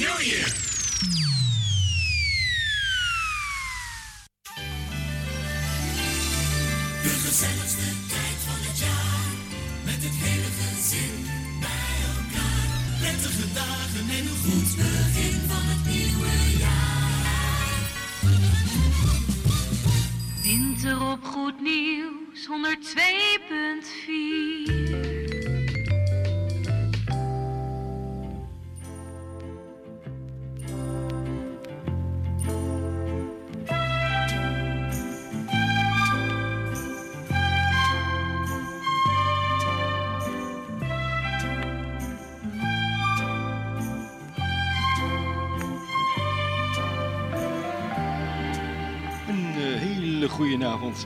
De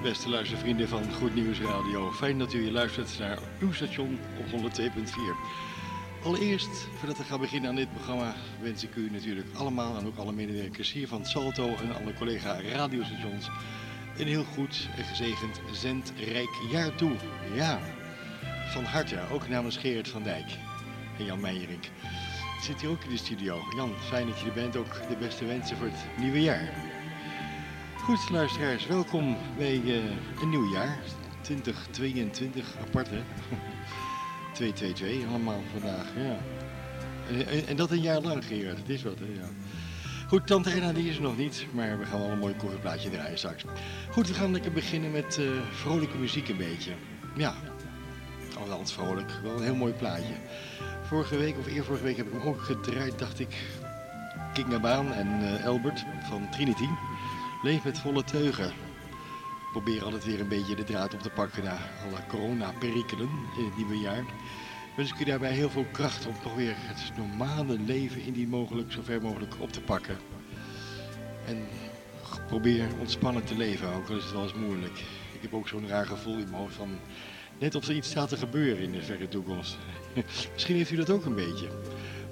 beste luistervrienden van Goed Nieuws Radio. Fijn dat u weer luistert naar uw station op 102.4. Allereerst, voordat we gaan beginnen aan dit programma, wens ik u natuurlijk allemaal en ook alle medewerkers hier van Salto en alle collega radiostations een heel goed en gezegend zendrijk jaar toe. Ja, van harte, ook namens Gerard van Dijk en Jan Meijerink. Zit hier ook in de studio. Jan, fijn dat je er bent. Ook de beste wensen voor het nieuwe jaar. Goed, luisteraars, welkom bij eh, een nieuw jaar. 2022, apart hè? 222 allemaal vandaag, ja. En, dat een jaar lang, Gerard. Het is wat, hè, ja. Goed, Tante Erna die is er nog niet, maar we gaan wel een mooi koffieplaatje draaien straks. Goed, we gaan lekker beginnen met eh, vrolijke muziek een beetje. Ja, althans vrolijk, wel een heel mooi plaatje. Vorige week, of eervorige week, heb ik hem ook gedraaid, dacht ik. Kinga Baan en eh, Albert van Trinity. Leef met volle teugen. Probeer altijd weer een beetje de draad op te pakken na alle corona-perikelen in het nieuwe jaar. Wens ik u daarbij heel veel kracht om toch het normale leven indien mogelijk, zo ver mogelijk op te pakken. En probeer ontspannen te leven, ook al is het wel eens moeilijk. Ik heb ook zo'n raar gevoel in mijn hoofd van net of er iets staat te gebeuren in de verre toekomst. Misschien heeft u dat ook een beetje.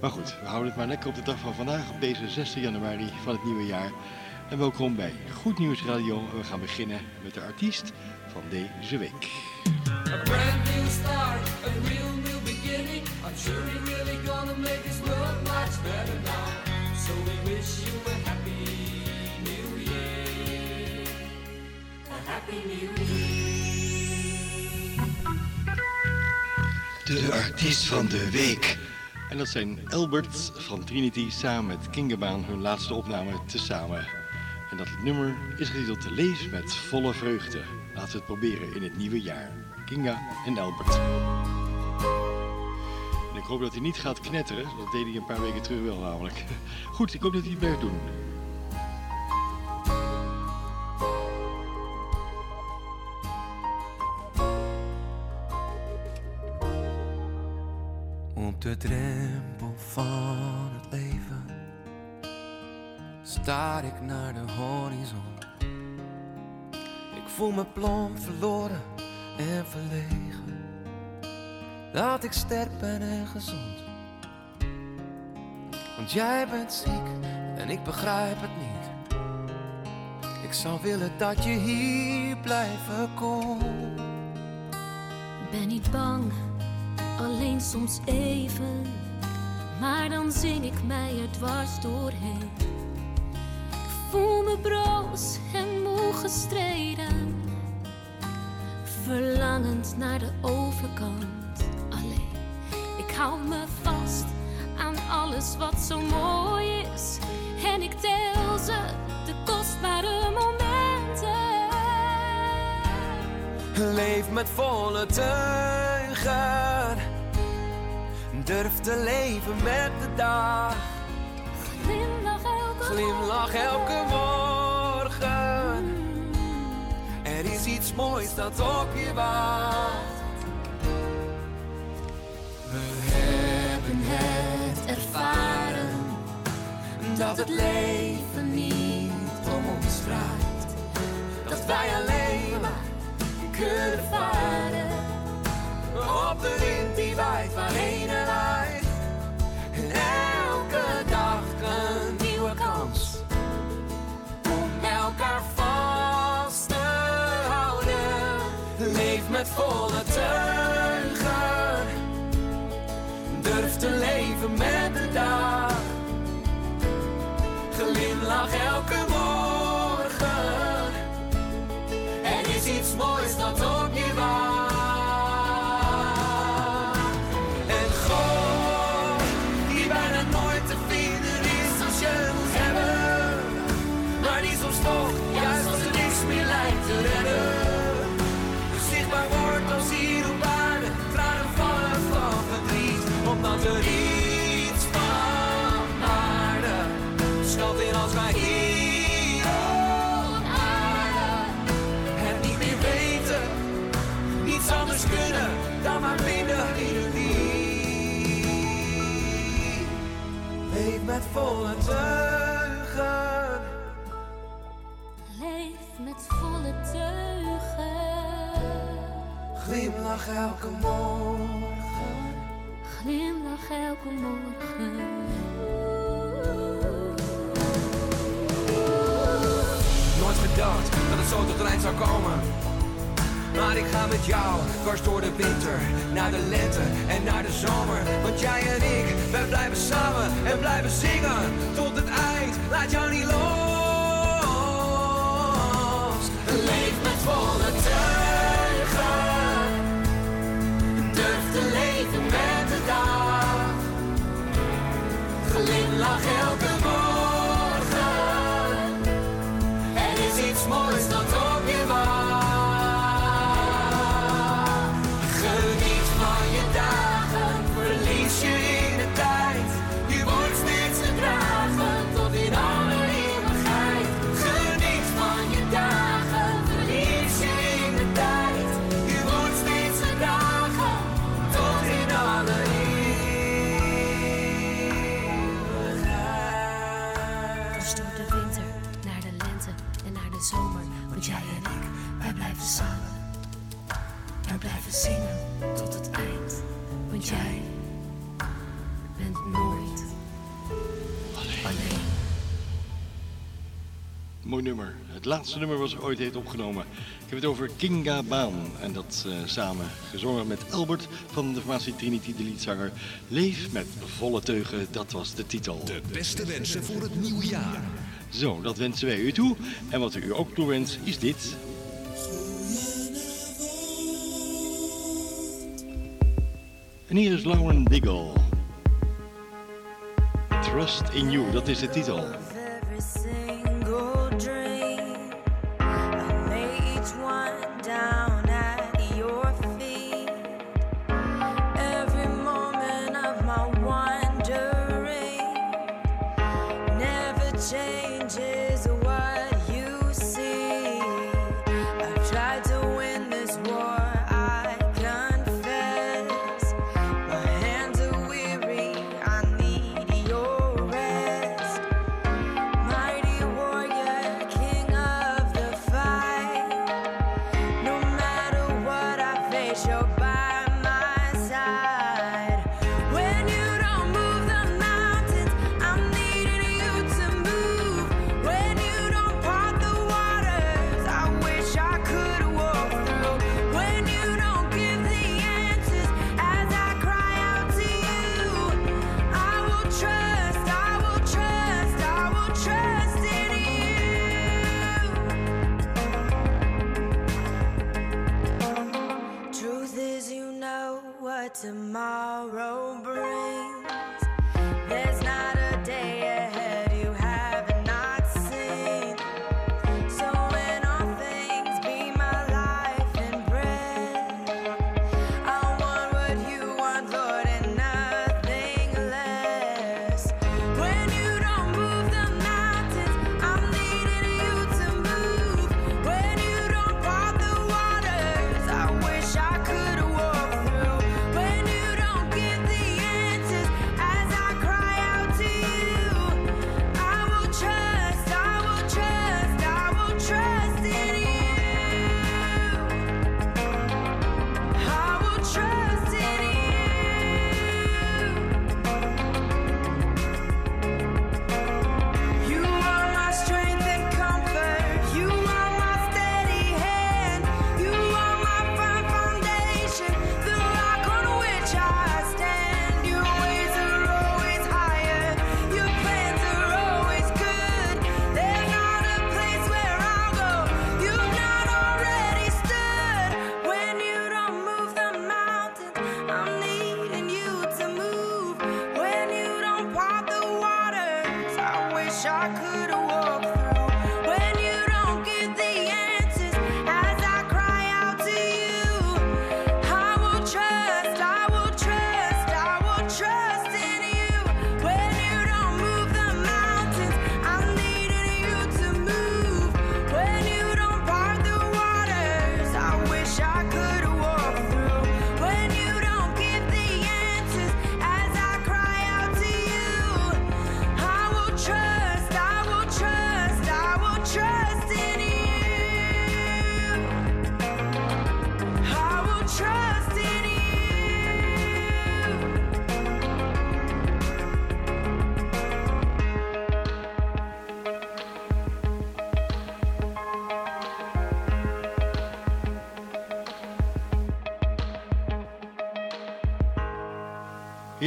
Maar goed, we houden het maar lekker op de dag van vandaag, op deze 6 januari van het nieuwe jaar. En welkom bij Goed Nieuws Radio. En we gaan beginnen met de artiest van deze week. A brand new start, a real new beginning. I'm sure we're really gonna make this world much better now. So we wish you a happy new year. A happy new year. De artiest van de week. En dat zijn Albert van Trinity samen met Kingebaan, hun laatste opname tezamen. En dat nummer is getiteld Lees met volle vreugde. Laten we het proberen in het nieuwe jaar. Kinga en Albert. Ik hoop dat hij niet gaat knetteren. Dat deed hij een paar weken terug wel namelijk. Goed, ik hoop dat hij het blijft doen. Voel me plomp verloren en verlegen. Dat ik sterk en gezond. Want jij bent ziek en ik begrijp het niet. Ik zou willen dat je hier blijven kon. Ben niet bang, alleen soms even. Maar dan zing ik mij er dwars doorheen. Ik voel me broos en moe gestreden verlangend naar de overkant. Alleen, ik hou me vast aan alles wat zo mooi is. En ik tel ze, de kostbare momenten. Leef met volle teugen. Durf te leven met de dag. Glimlach elke Glimlach elke morgen. iets moois dat op je wacht. We hebben het ervaren dat het leven niet om ons draait, dat wij alleen maar kunnen varen. volle teugen. Leef met volle teugen. Glimlach elke morgen. Glimlach elke morgen. Nooit gedacht dat het zo tot eind zou komen maar ik ga met jou dwars door de winter, naar de lente en naar de zomer. Want jij en ik, wij blijven samen en blijven zingen tot het eind. Laat jou niet los. laatste nummer was ooit heeft opgenomen. Ik heb het over Kinga Baan en dat eh, samen gezongen met Albert van de formatie Trinity, de liedzanger. Leef met volle teugen, dat was de titel. De beste wensen voor het nieuwe jaar. Zo, dat wensen wij u toe. En wat u ook toewenst is dit. En hier is Lauren Diggle. Trust in You, dat is de titel.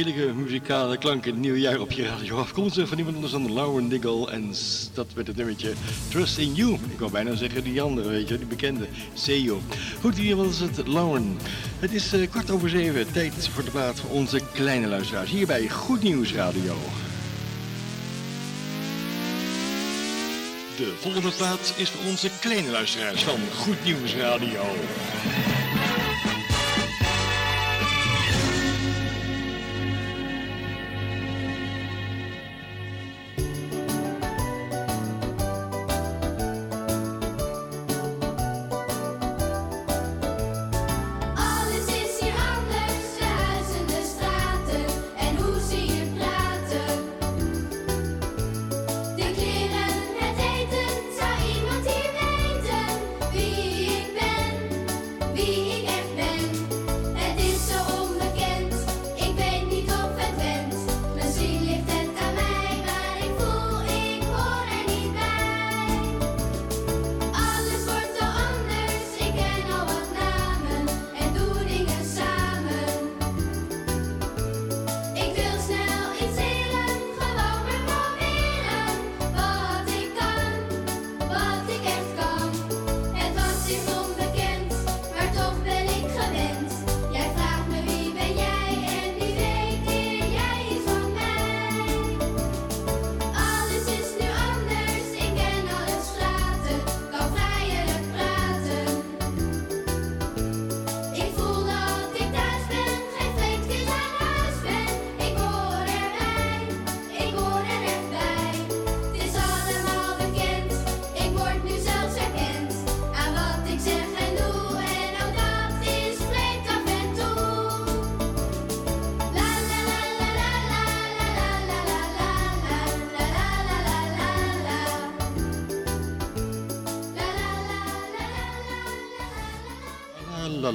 Heerlijke muzikale klanken in het nieuwe jaar op je radio. Afkomstig van iemand anders dan Lauren Diggle. En dat werd het nummertje Trust in You. Ik wou bijna zeggen die andere, weet je, die bekende. Seyo. Goed, hier was het Lauren. Het is eh, kwart over zeven. Tijd voor de plaat voor onze kleine luisteraars. Hier bij Goed Nieuws Radio. De volgende plaat is voor onze kleine luisteraars van Goed Nieuws Radio.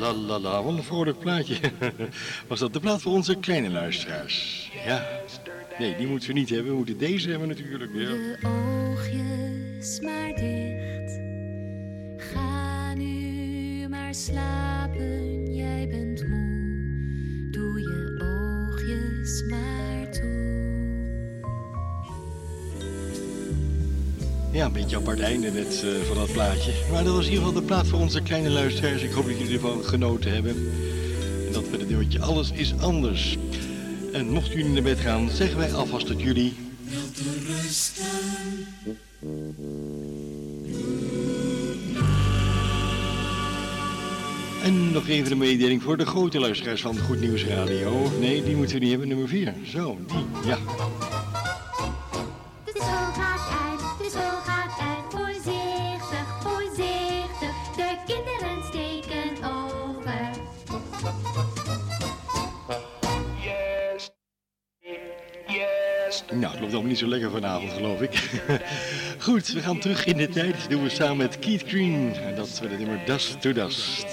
La la la wat een vrolijk plaatje. Was dat de plaat voor onze kleine luisteraars? Ja. Nee, die moeten we niet hebben. We moeten deze hebben natuurlijk. Ja. De oogjes maar dicht. Ga nu maar slapen, Ja, een beetje apart einde net eh, van dat plaatje. Maar dat was in ieder geval de plaat voor onze kleine luisteraars. Ik hoop dat jullie ervan genoten hebben. En dat we het nummertje Alles is Anders. En mochten jullie naar bed gaan, zeggen wij alvast tot jullie. En nog even de mededeling voor de grote luisteraars van Goed Nieuws Radio. Nee, die moeten we niet hebben, nummer 4. Zo, die, ja. Geloof ik. Goed, we gaan terug in de tijd. Dat doen we samen met Keith Green. En dat met het nummer Dust to Dust.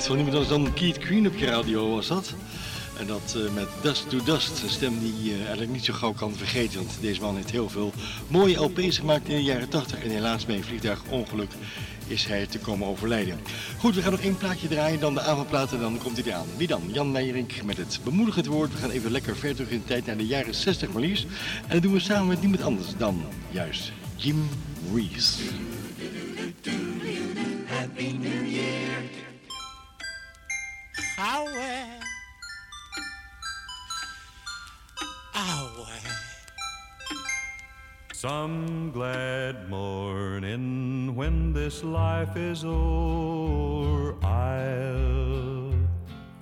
Stemgeluid van niemand anders dan Keith Green op je radio was dat. En dat eh, met Dust to Dust, een stem die je eigenlijk niet zo gauw kan vergeten. Want deze man heeft heel veel mooie LP's gemaakt in de jaren 80. En helaas bij een vliegtuigongeluk is hij te komen overlijden. Goed, we gaan nog één plaatje draaien, dan de avondplaat en dan komt hij eraan. Wie dan? Jan Meijerink met het bemoedigend woord. We gaan even lekker ver terug in de tijd naar de jaren 60 maar liefst. En dat doen we samen met niemand anders dan juist Jim Reeves. Some glad morning when this life is o'er, I'll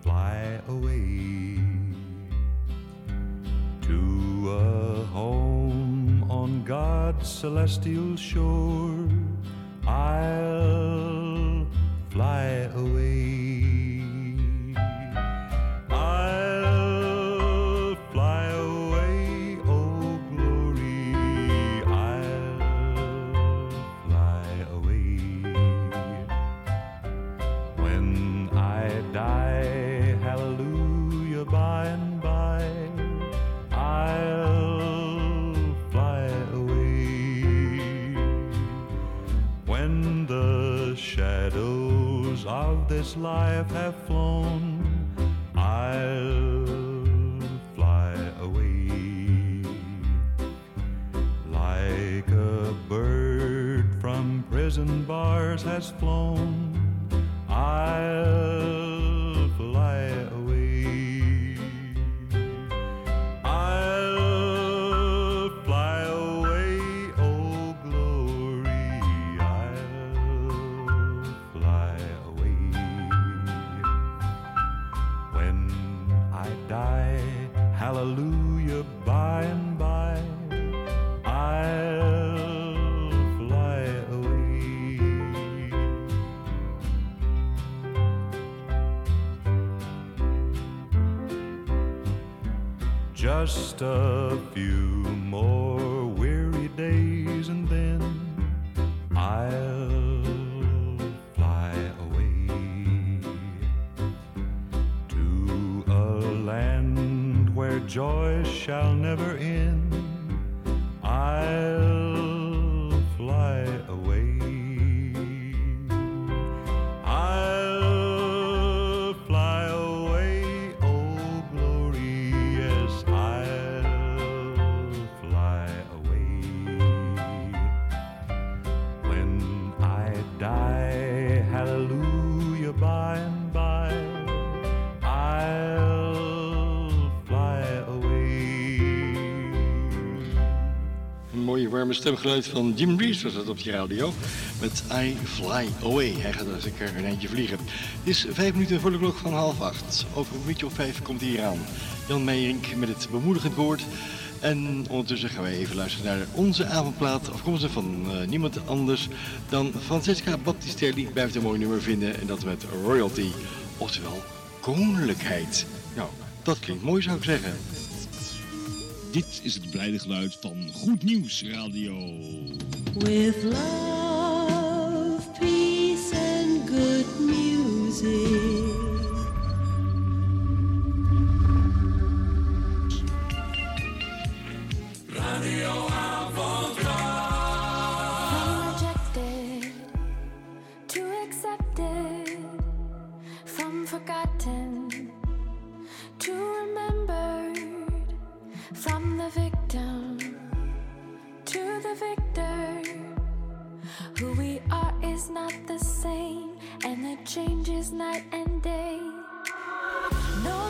fly away to a home on God's celestial shore. I'll fly away. This life have flown, I'll fly away like a bird from prison bars has flown. Joy shall never end. Stemgeluid van Jim Reeves was dat op je radio. Met I Fly Away. Hij gaat als er een eindje vliegen. Het is vijf minuten voor de klok van half acht. Over een minuutje of vijf komt hij hier aan. Jan Meijering met het bemoedigend woord. En ondertussen gaan wij even luisteren naar onze avondplaat. Afkomstig van eh, niemand anders dan Francesca Battistelli. Blijft een mooi nummer vinden. En dat met royalty. Oftewel koninklijkheid. Nou, dat klinkt mooi zou ik zeggen. Dit is het blijde geluid van Goed Nieuws Radio. With love, the change is night and day. No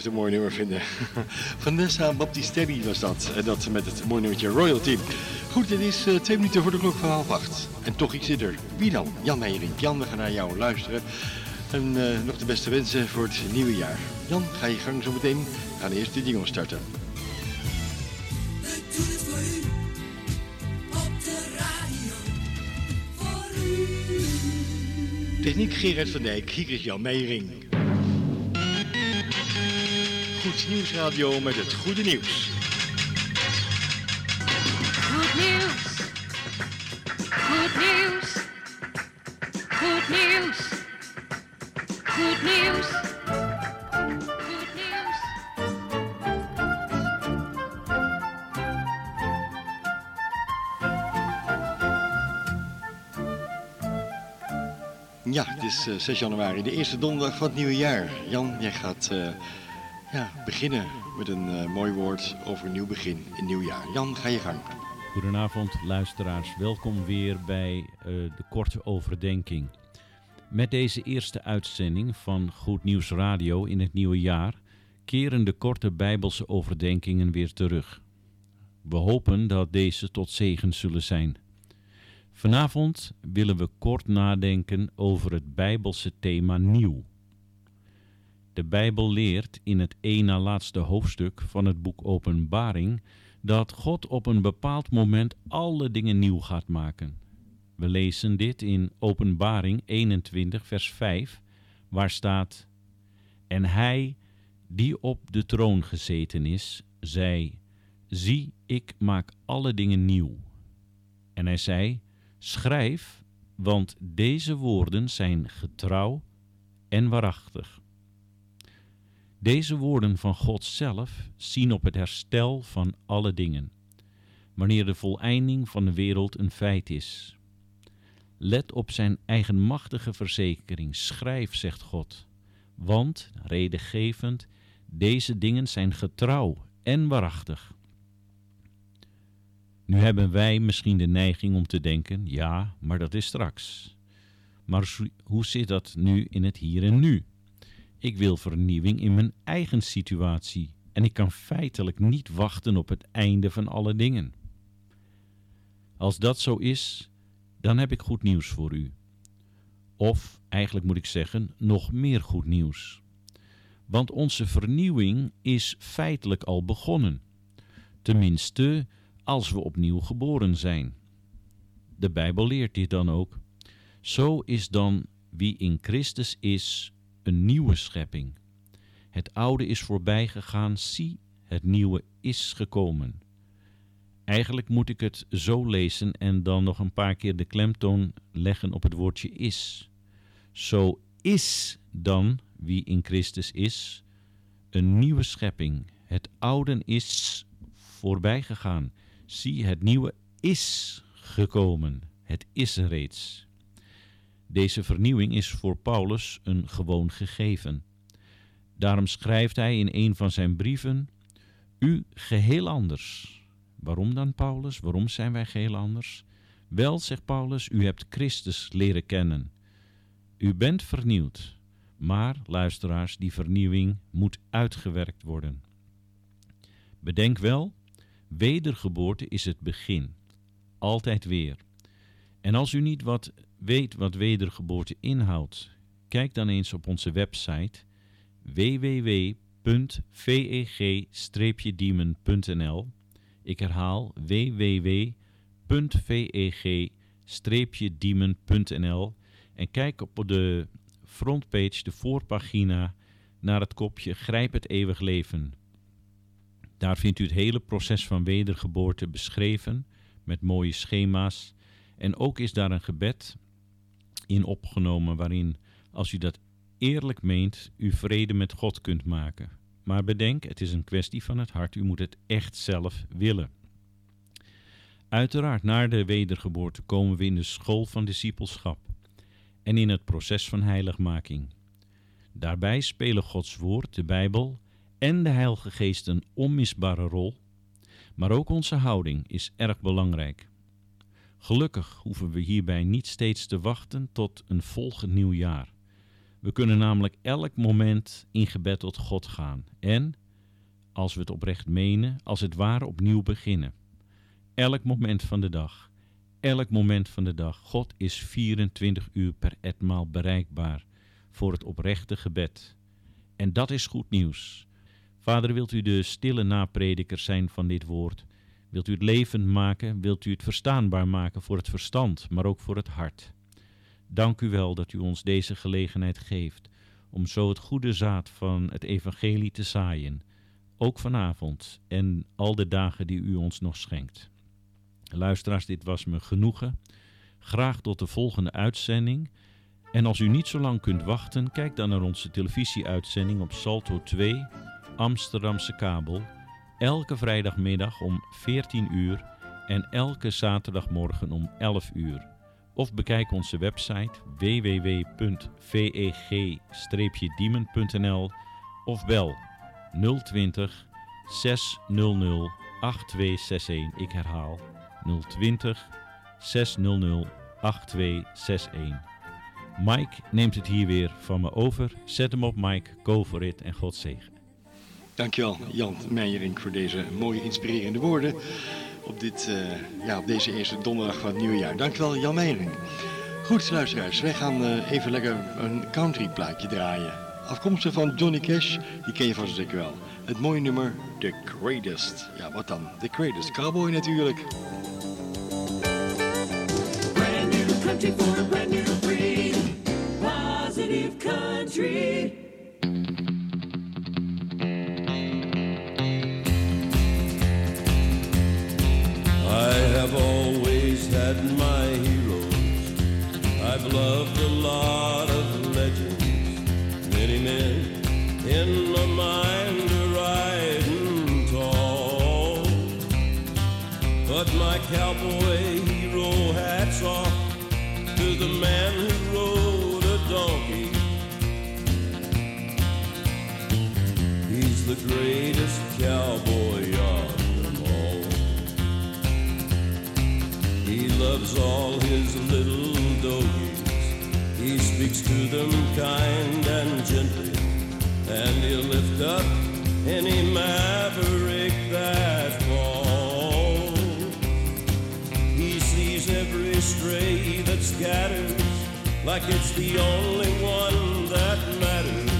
Blijft een mooi nummer vinden. Vanessa Baptistelli was dat. En dat met het mooie nummertje Royalty. Goed, het is eh, twee minuten voor de klok van half acht. En toch iets er. Wie dan? Jan Meijering. Jan, we gaan naar jou luisteren. En eh, nog de beste wensen voor het nieuwe jaar. Jan, ga je gang zo meteen. We gaan eerst de jingle starten. Techniek Gerard van Dijk, hier is Jan Meijering. Goed Nieuwsradio met het goede nieuws. Goed nieuws. Goed nieuws. Goed nieuws. Goed nieuws. Goed nieuws. Ja, het is eh, 6 januari, de eerste donderdag van het nieuwe jaar. Jan, jij gaat eh, ja, beginnen met een eh, mooi woord over een nieuw begin, een nieuw jaar. Jan, ga je gang. Goedenavond luisteraars, welkom weer bij eh, de korte overdenking. Met deze eerste uitzending van Goed Nieuws Radio in het nieuwe jaar keren de korte Bijbelse overdenkingen weer terug. We hopen dat deze tot zegen zullen zijn. Vanavond willen we kort nadenken over het Bijbelse thema nieuw. De Bijbel leert in het één na laatste hoofdstuk van het boek Openbaring dat God op een bepaald moment alle dingen nieuw gaat maken. We lezen dit in Openbaring 21, vers 5, waar staat: En hij die op de troon gezeten is, zei: Zie, ik maak alle dingen nieuw. En hij zei: Schrijf, want deze woorden zijn getrouw en waarachtig. Deze woorden van God zelf zien op het herstel van alle dingen, wanneer de voleinding van de wereld een feit is. Let op zijn eigenmachtige verzekering, schrijf, zegt God, want, redengevend, deze dingen zijn getrouw en waarachtig. Nu hebben wij misschien de neiging om te denken, ja, maar dat is straks. Maar hoe zit dat nu in het hier en nu? Ik wil vernieuwing in mijn eigen situatie en ik kan feitelijk niet wachten op het einde van alle dingen. Als dat zo is, dan heb ik goed nieuws voor u. Of, eigenlijk moet ik zeggen, nog meer goed nieuws. Want onze vernieuwing is feitelijk al begonnen. Tenminste, als we opnieuw geboren zijn. De Bijbel leert dit dan ook. Zo is dan wie in Christus is een nieuwe schepping. Het oude is voorbij gegaan, zie, het nieuwe is gekomen. Eigenlijk moet ik het zo lezen en dan nog een paar keer de klemtoon leggen op het woordje is. Zo is dan wie in Christus is een nieuwe schepping. Het oude is voorbij gegaan. Zie, het nieuwe is gekomen. Het is er reeds. Deze vernieuwing is voor Paulus een gewoon gegeven. Daarom schrijft hij in een van zijn brieven: U geheel anders. Waarom dan, Paulus? Waarom zijn wij geheel anders? Wel, zegt Paulus, u hebt Christus leren kennen. U bent vernieuwd. Maar, luisteraars, die vernieuwing moet uitgewerkt worden. Bedenk wel, wedergeboorte is het begin. Altijd weer. En als u niet wat weet wat wedergeboorte inhoudt, kijk dan eens op onze website www.veg-diemen.nl. Ik herhaal www.veg-diemen.nl en kijk op de frontpage, de voorpagina naar het kopje Grijp het eeuwig leven. Daar vindt u het hele proces van wedergeboorte beschreven met mooie schema's. En ook is daar een gebed in opgenomen waarin, als u dat eerlijk meent, u vrede met God kunt maken. Maar bedenk, het is een kwestie van het hart. U moet het echt zelf willen. Uiteraard, na de wedergeboorte komen we in de school van discipelschap en in het proces van heiligmaking. Daarbij spelen Gods woord, de Bijbel en de Heilige Geest een onmisbare rol, maar ook onze houding is erg belangrijk. Gelukkig hoeven we hierbij niet steeds te wachten tot een volgend nieuw jaar. We kunnen namelijk elk moment in gebed tot God gaan en, als we het oprecht menen, als het ware opnieuw beginnen. Elk moment van de dag, elk moment van de dag. God is 24 uur per etmaal bereikbaar voor het oprechte gebed. En dat is goed nieuws. Vader, wilt u de stille naprediker zijn van dit woord? Wilt u het levend maken? Wilt u het verstaanbaar maken voor het verstand, maar ook voor het hart? Dank u wel dat u ons deze gelegenheid geeft om zo het goede zaad van het evangelie te zaaien, ook vanavond en al de dagen die u ons nog schenkt. Luisteraars, dit was me genoegen. Graag tot de volgende uitzending. En als u niet zo lang kunt wachten, kijk dan naar onze televisieuitzending op Salto 2, Amsterdamse kabel, elke vrijdagmiddag om 14 uur en elke zaterdagmorgen om 11 uur. Of bekijk onze website www.veg-diemen.nl of bel 020 600 8261. Ik herhaal 020 600 8261. Mike neemt het hier weer van me over. Zet hem op Mike, go for it en God zegen. Dankjewel Jan Meijering voor deze mooie inspirerende woorden op, dit, eh, ja, op deze eerste donderdag van het nieuwe. Dankjewel Jan Meijering. Goed luisteraars, wij gaan eh, even lekker een country plaatje draaien. Afkomstig van Johnny Cash, die ken je vast zeker wel. Het mooie nummer The Greatest. Ja, wat dan? The Greatest Cowboy natuurlijk. Brand new country for a brand new breed. Positive country. Loved a lot of legends. Many men in my mind are riding tall. But my cowboy hero hats off to the man who rode a donkey. He's the greatest cowboy of them all. He loves all his little doggies. He speaks to them kind and gently, and he'll lift up any maverick that falls. He sees every stray that scatters like it's the only one that matters.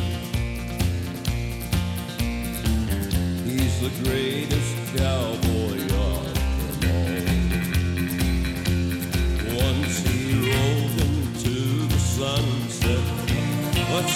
He's the greatest cowboy of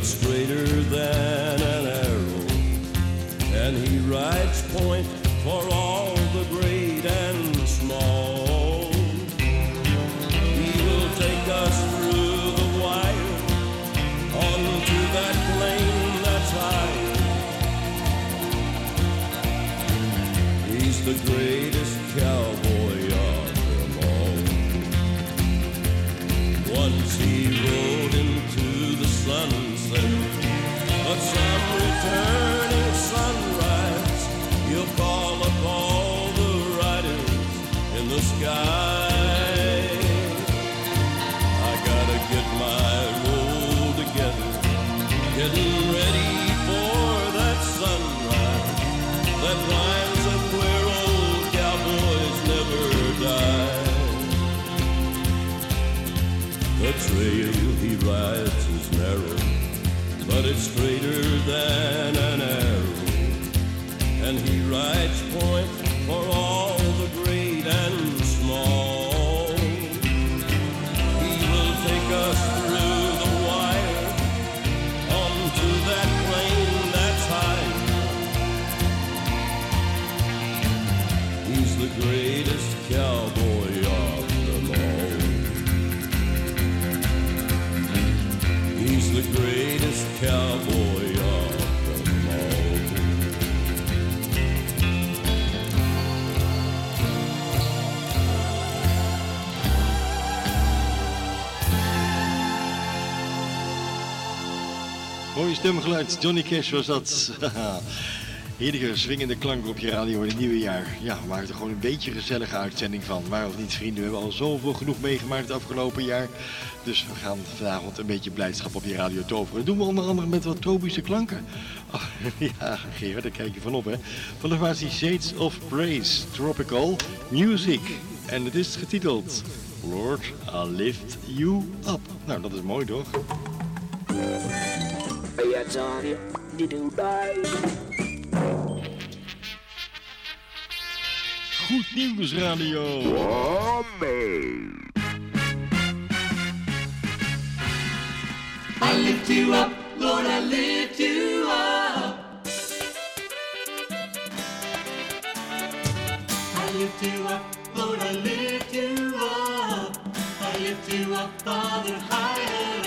it's straighter than an arrow. And he rides point for all stemgeluid, Johnny Cash was dat. Heerlijke swingende klank op je radio in het nieuwe jaar. Ja, we maken er gewoon een beetje een gezellige uitzending van. Maar of niet vrienden, we hebben al zoveel genoeg meegemaakt het afgelopen jaar. Dus we gaan vanavond een beetje blijdschap op je radio toveren. Dat doen we onder andere met wat tropische klanken. Ja, Gerard, daar kijk je van op hè. Van de formatie Shades of Praise, Tropical Music. En het is getiteld Lord, I lift you up. Nou, dat is mooi toch? Goed nieuws radio. I lift you up, Lord, I lift you up. I lift you up, Lord, I lift you up. I lift you up, Father, higher.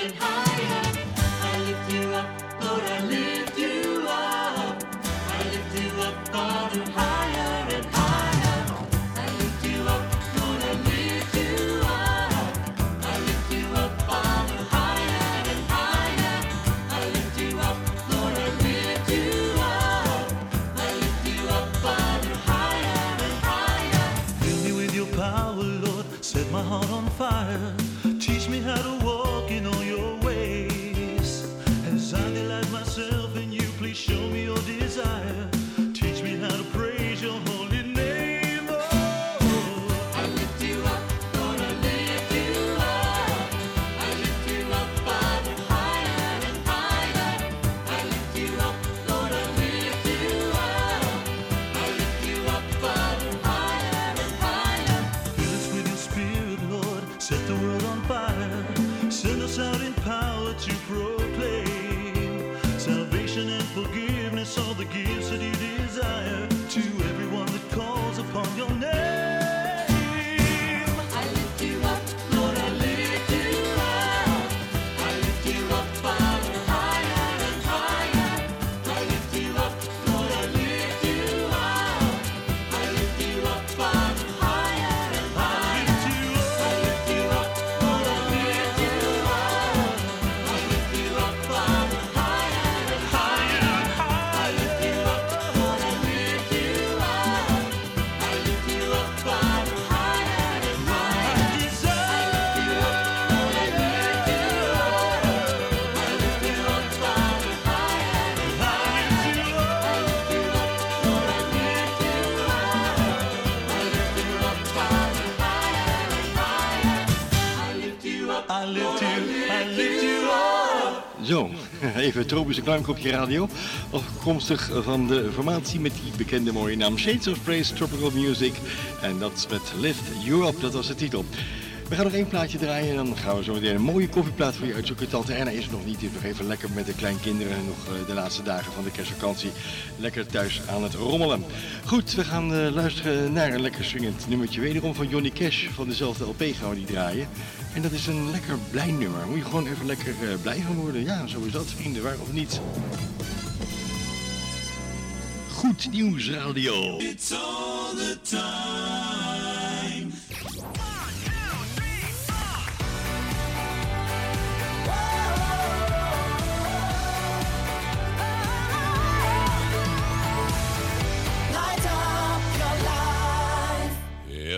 Tropische klank op je radio. Afkomstig van de formatie met die bekende mooie naam Shades of Praise Tropical Music. En dat met Lift Up, dat was de titel. We gaan nog één plaatje draaien en dan gaan we zo meteen een mooie koffieplaat voor je uitzoeken. Tante Erna is nog niet, die is nog even lekker met de kleinkinderen. Nog eh, de laatste dagen van de kerstvakantie. Lekker thuis aan het rommelen. Goed, we gaan eh, luisteren naar een lekker swingend nummertje. Wederom van Johnny Cash van dezelfde LP gaan we die draaien. En dat is een lekker blij nummer. Moet je gewoon even lekker eh, blij van worden. Ja, zo is dat vrienden, waar of niet. Goed Nieuws Radio. It's all the time.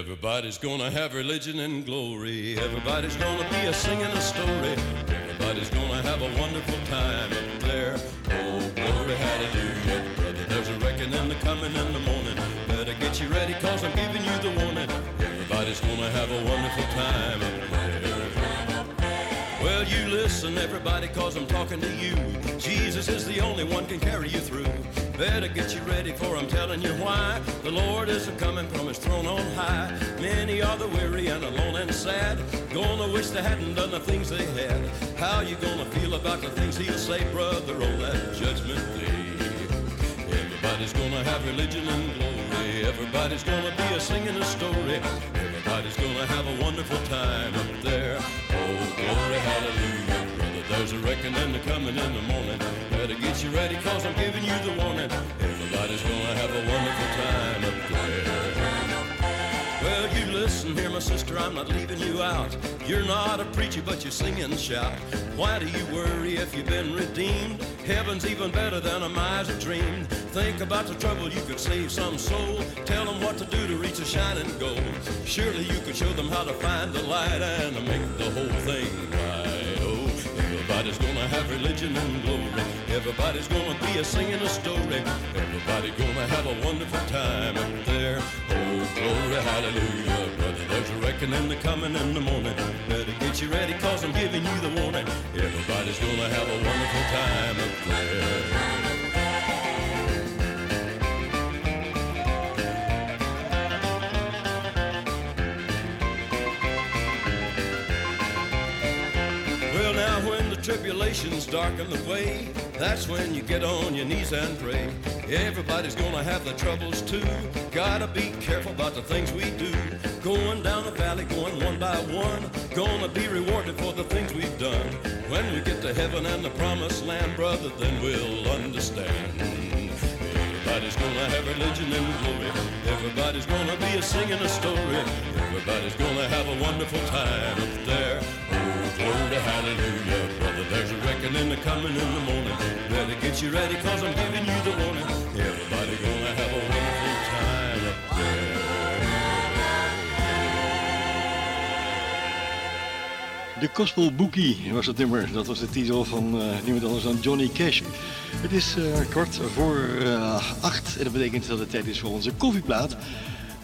Everybody's gonna have religion and glory. Everybody's gonna be a singing a story. Everybody's gonna have a wonderful time up there. Oh, glory, hallelujah. Brother, there's a reckoning the coming in the morning. Better get you ready, cause I'm giving you the warning. Everybody's gonna have a wonderful time listen, everybody, cause I'm talking to you. Jesus is the only one can carry you through. Better get you ready, for I'm telling you why. The Lord is coming from his throne on high. Many are the weary and alone and sad. Gonna wish they hadn't done the things they had. How you gonna feel about the things he'll say, brother, on that judgment day? Everybody's gonna have religion and glory. Everybody's gonna be a singing a story. Everybody's gonna have a wonderful time up there. Oh, glory, hallelujah. Brother, there's a reckoning coming in the morning. Better get you ready, cause I'm giving you the warning. Everybody's gonna have a wonderful time up there. Well, you listen here, my sister, I'm not leaving you out. You're not a preacher, but you sing and shout. Why do you worry if you've been redeemed? Heaven's even better than a miser dreamed. Think about the trouble you could save some soul. Tell them what to do to reach a shining goal. Surely you could show them how to find the light and make the whole thing right. Everybody's gonna have religion and glory. Everybody's gonna be a singing a story. Everybody gonna have a wonderful time up there. Oh, glory, hallelujah, brother. There's a reckoning the coming in the morning. Better get you ready, cause I'm giving you the warning. Everybody's gonna have a wonderful time up there. Tribulations darken the way, that's when you get on your knees and pray. Everybody's gonna have the troubles too. Gotta be careful about the things we do. Going down the valley, going one by one. Gonna be rewarded for the things we've done. When we get to heaven and the promised land, brother, then we'll understand. Everybody's gonna have religion and glory. Everybody's gonna be a singing a story. Everybody's gonna have a wonderful time up there. Oh, glory, hallelujah, brother. There's a reckoning a coming in the morning. Better get you ready, cause I'm giving you the warning. Everybody gonna have a wonderful time up there. De Gospel Bookie was het nummer. Dat was de titel van eh, niemand anders dan Johnny Cash. Het is eh, kwart voor eh, acht en dat betekent dat het tijd is voor onze koffieplaat.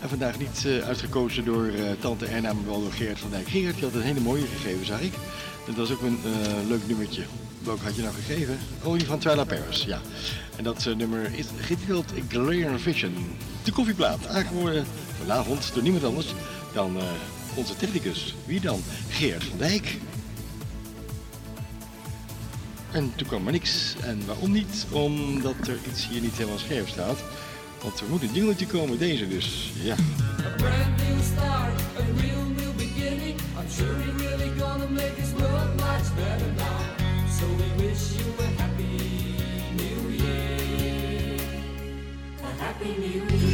En vandaag niet eh, uitgekozen door eh, tante Erna, maar wel door Gerard van Dijk. Gerard, je had een hele mooie gegeven, zag ik. Dat was ook een eh, leuk nummertje. Welke had je nou gegeven? Oh, die van Twyla Paris, ja. En dat nummer is getiteld Glare Vision. De koffieplaat, aangeboden vanavond door niemand anders dan onze technicus. Wie dan? Gerard van Dijk. En toen kwam er niks. En waarom niet? Omdat er iets hier niet helemaal scherp staat. Want er moet een dingeltje komen, deze dus. Ja. A brand new start, a real new beginning. I'm sure you're really gonna make this world much better now. So we wish you a happy new year. A happy new year.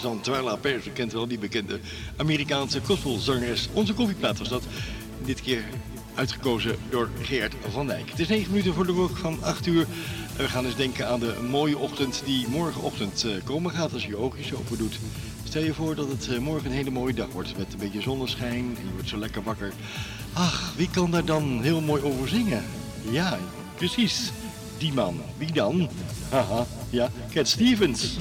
Dan Twyla Pers. Kent wel die bekende Amerikaanse gospelzangeres. Onze koffieplaat was dat. Dit keer uitgekozen door Geert van Dijk. Het is 9 minuten voor de klok van 8 uur. We gaan eens denken aan de mooie ochtend die morgenochtend eh, komen gaat als je je oogjes open doet. Stel je voor dat het eh, morgen een hele mooie dag wordt met een beetje zonneschijn en je wordt zo lekker wakker. Ach, wie kan daar dan heel mooi over zingen? Ja, precies. Die man. Wie dan? Haha, ja, Cat Stevens.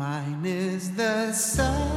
Mine is the sunlight,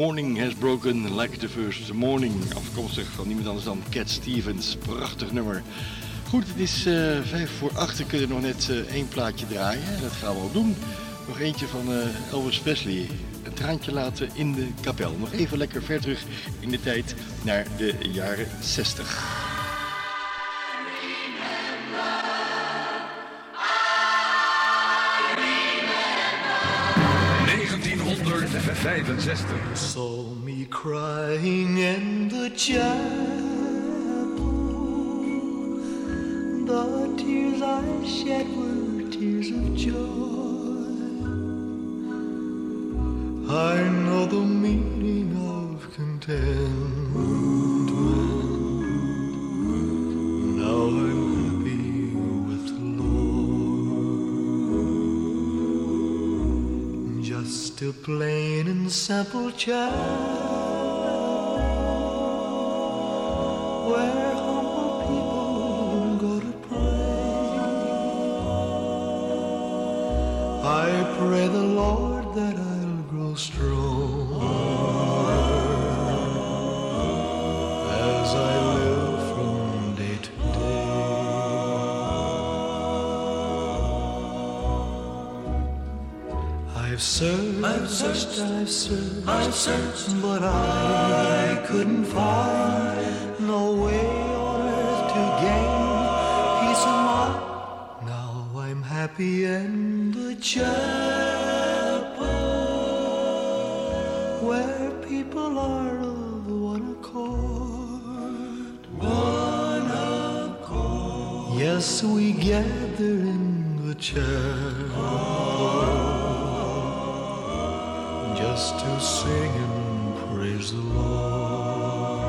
Morning has broken like the first morning. Afkomstig van niemand anders dan Cat Stevens. Prachtig nummer. Goed, het is eh, vijf voor acht. We kunnen nog net eh, één plaatje draaien. Dat gaan we ook doen. Nog eentje van eh, Elvis Presley. Een traantje laten in de kapel. Nog even lekker ver terug in de tijd naar de jaren 60. 1965. Saw me crying in the chapel. The tears I shed were tears of joy. I know the meaning of contentment. A plain and simple child I've searched, I've searched, I've searched, but I couldn't find just to sing and praise the Lord.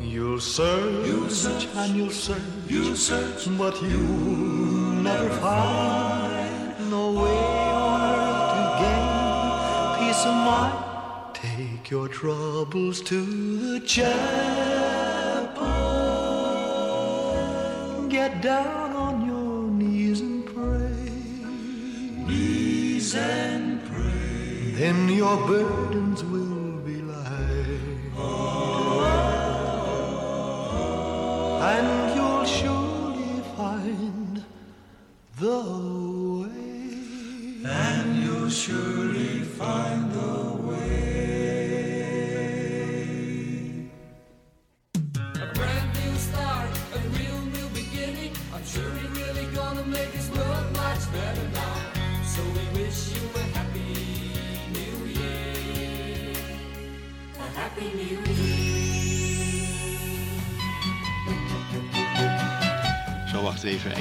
You'll search, you'll search, and you'll search, you'll search, but you'll never find no way on earth to gain peace of mind. Take your troubles to the chapel. Get down in your bed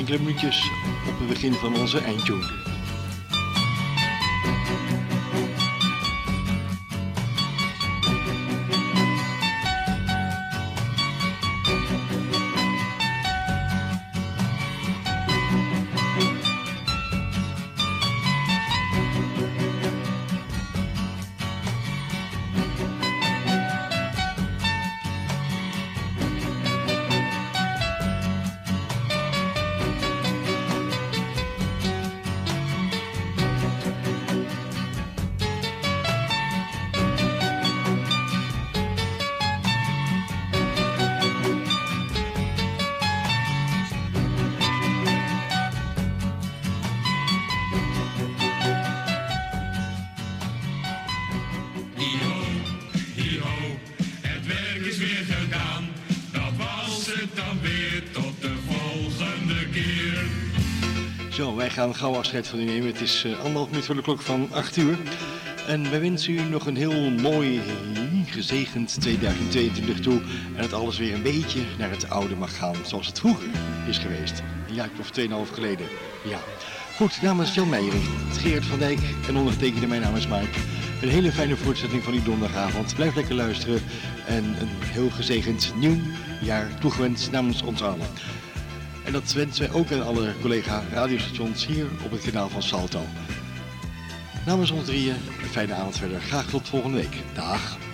Enkele minuutjes op het begin van onze eindtune. Wij gaan gauw afscheid van u nemen. Het is uh, anderhalf minuut voor de klok van 8 uur. En wij wensen u nog een heel mooi, gezegend 2022 toe. En dat alles weer een beetje naar het oude mag gaan, zoals het vroeger is geweest. Een jaar of 2,5 geleden. Ja. Goed, namens Jan Meijering, Geert van Dijk en ondergetekende, mijn naam is Mike. Een hele fijne voortzetting van uw donderdagavond. Blijf lekker luisteren en een heel gezegend nieuw jaar toegewenst namens ons allen. En dat wensen wij ook aan alle collega radiostations hier op het kanaal van Salto. Namens ons drieën, een fijne avond verder. Graag tot volgende week. Dag.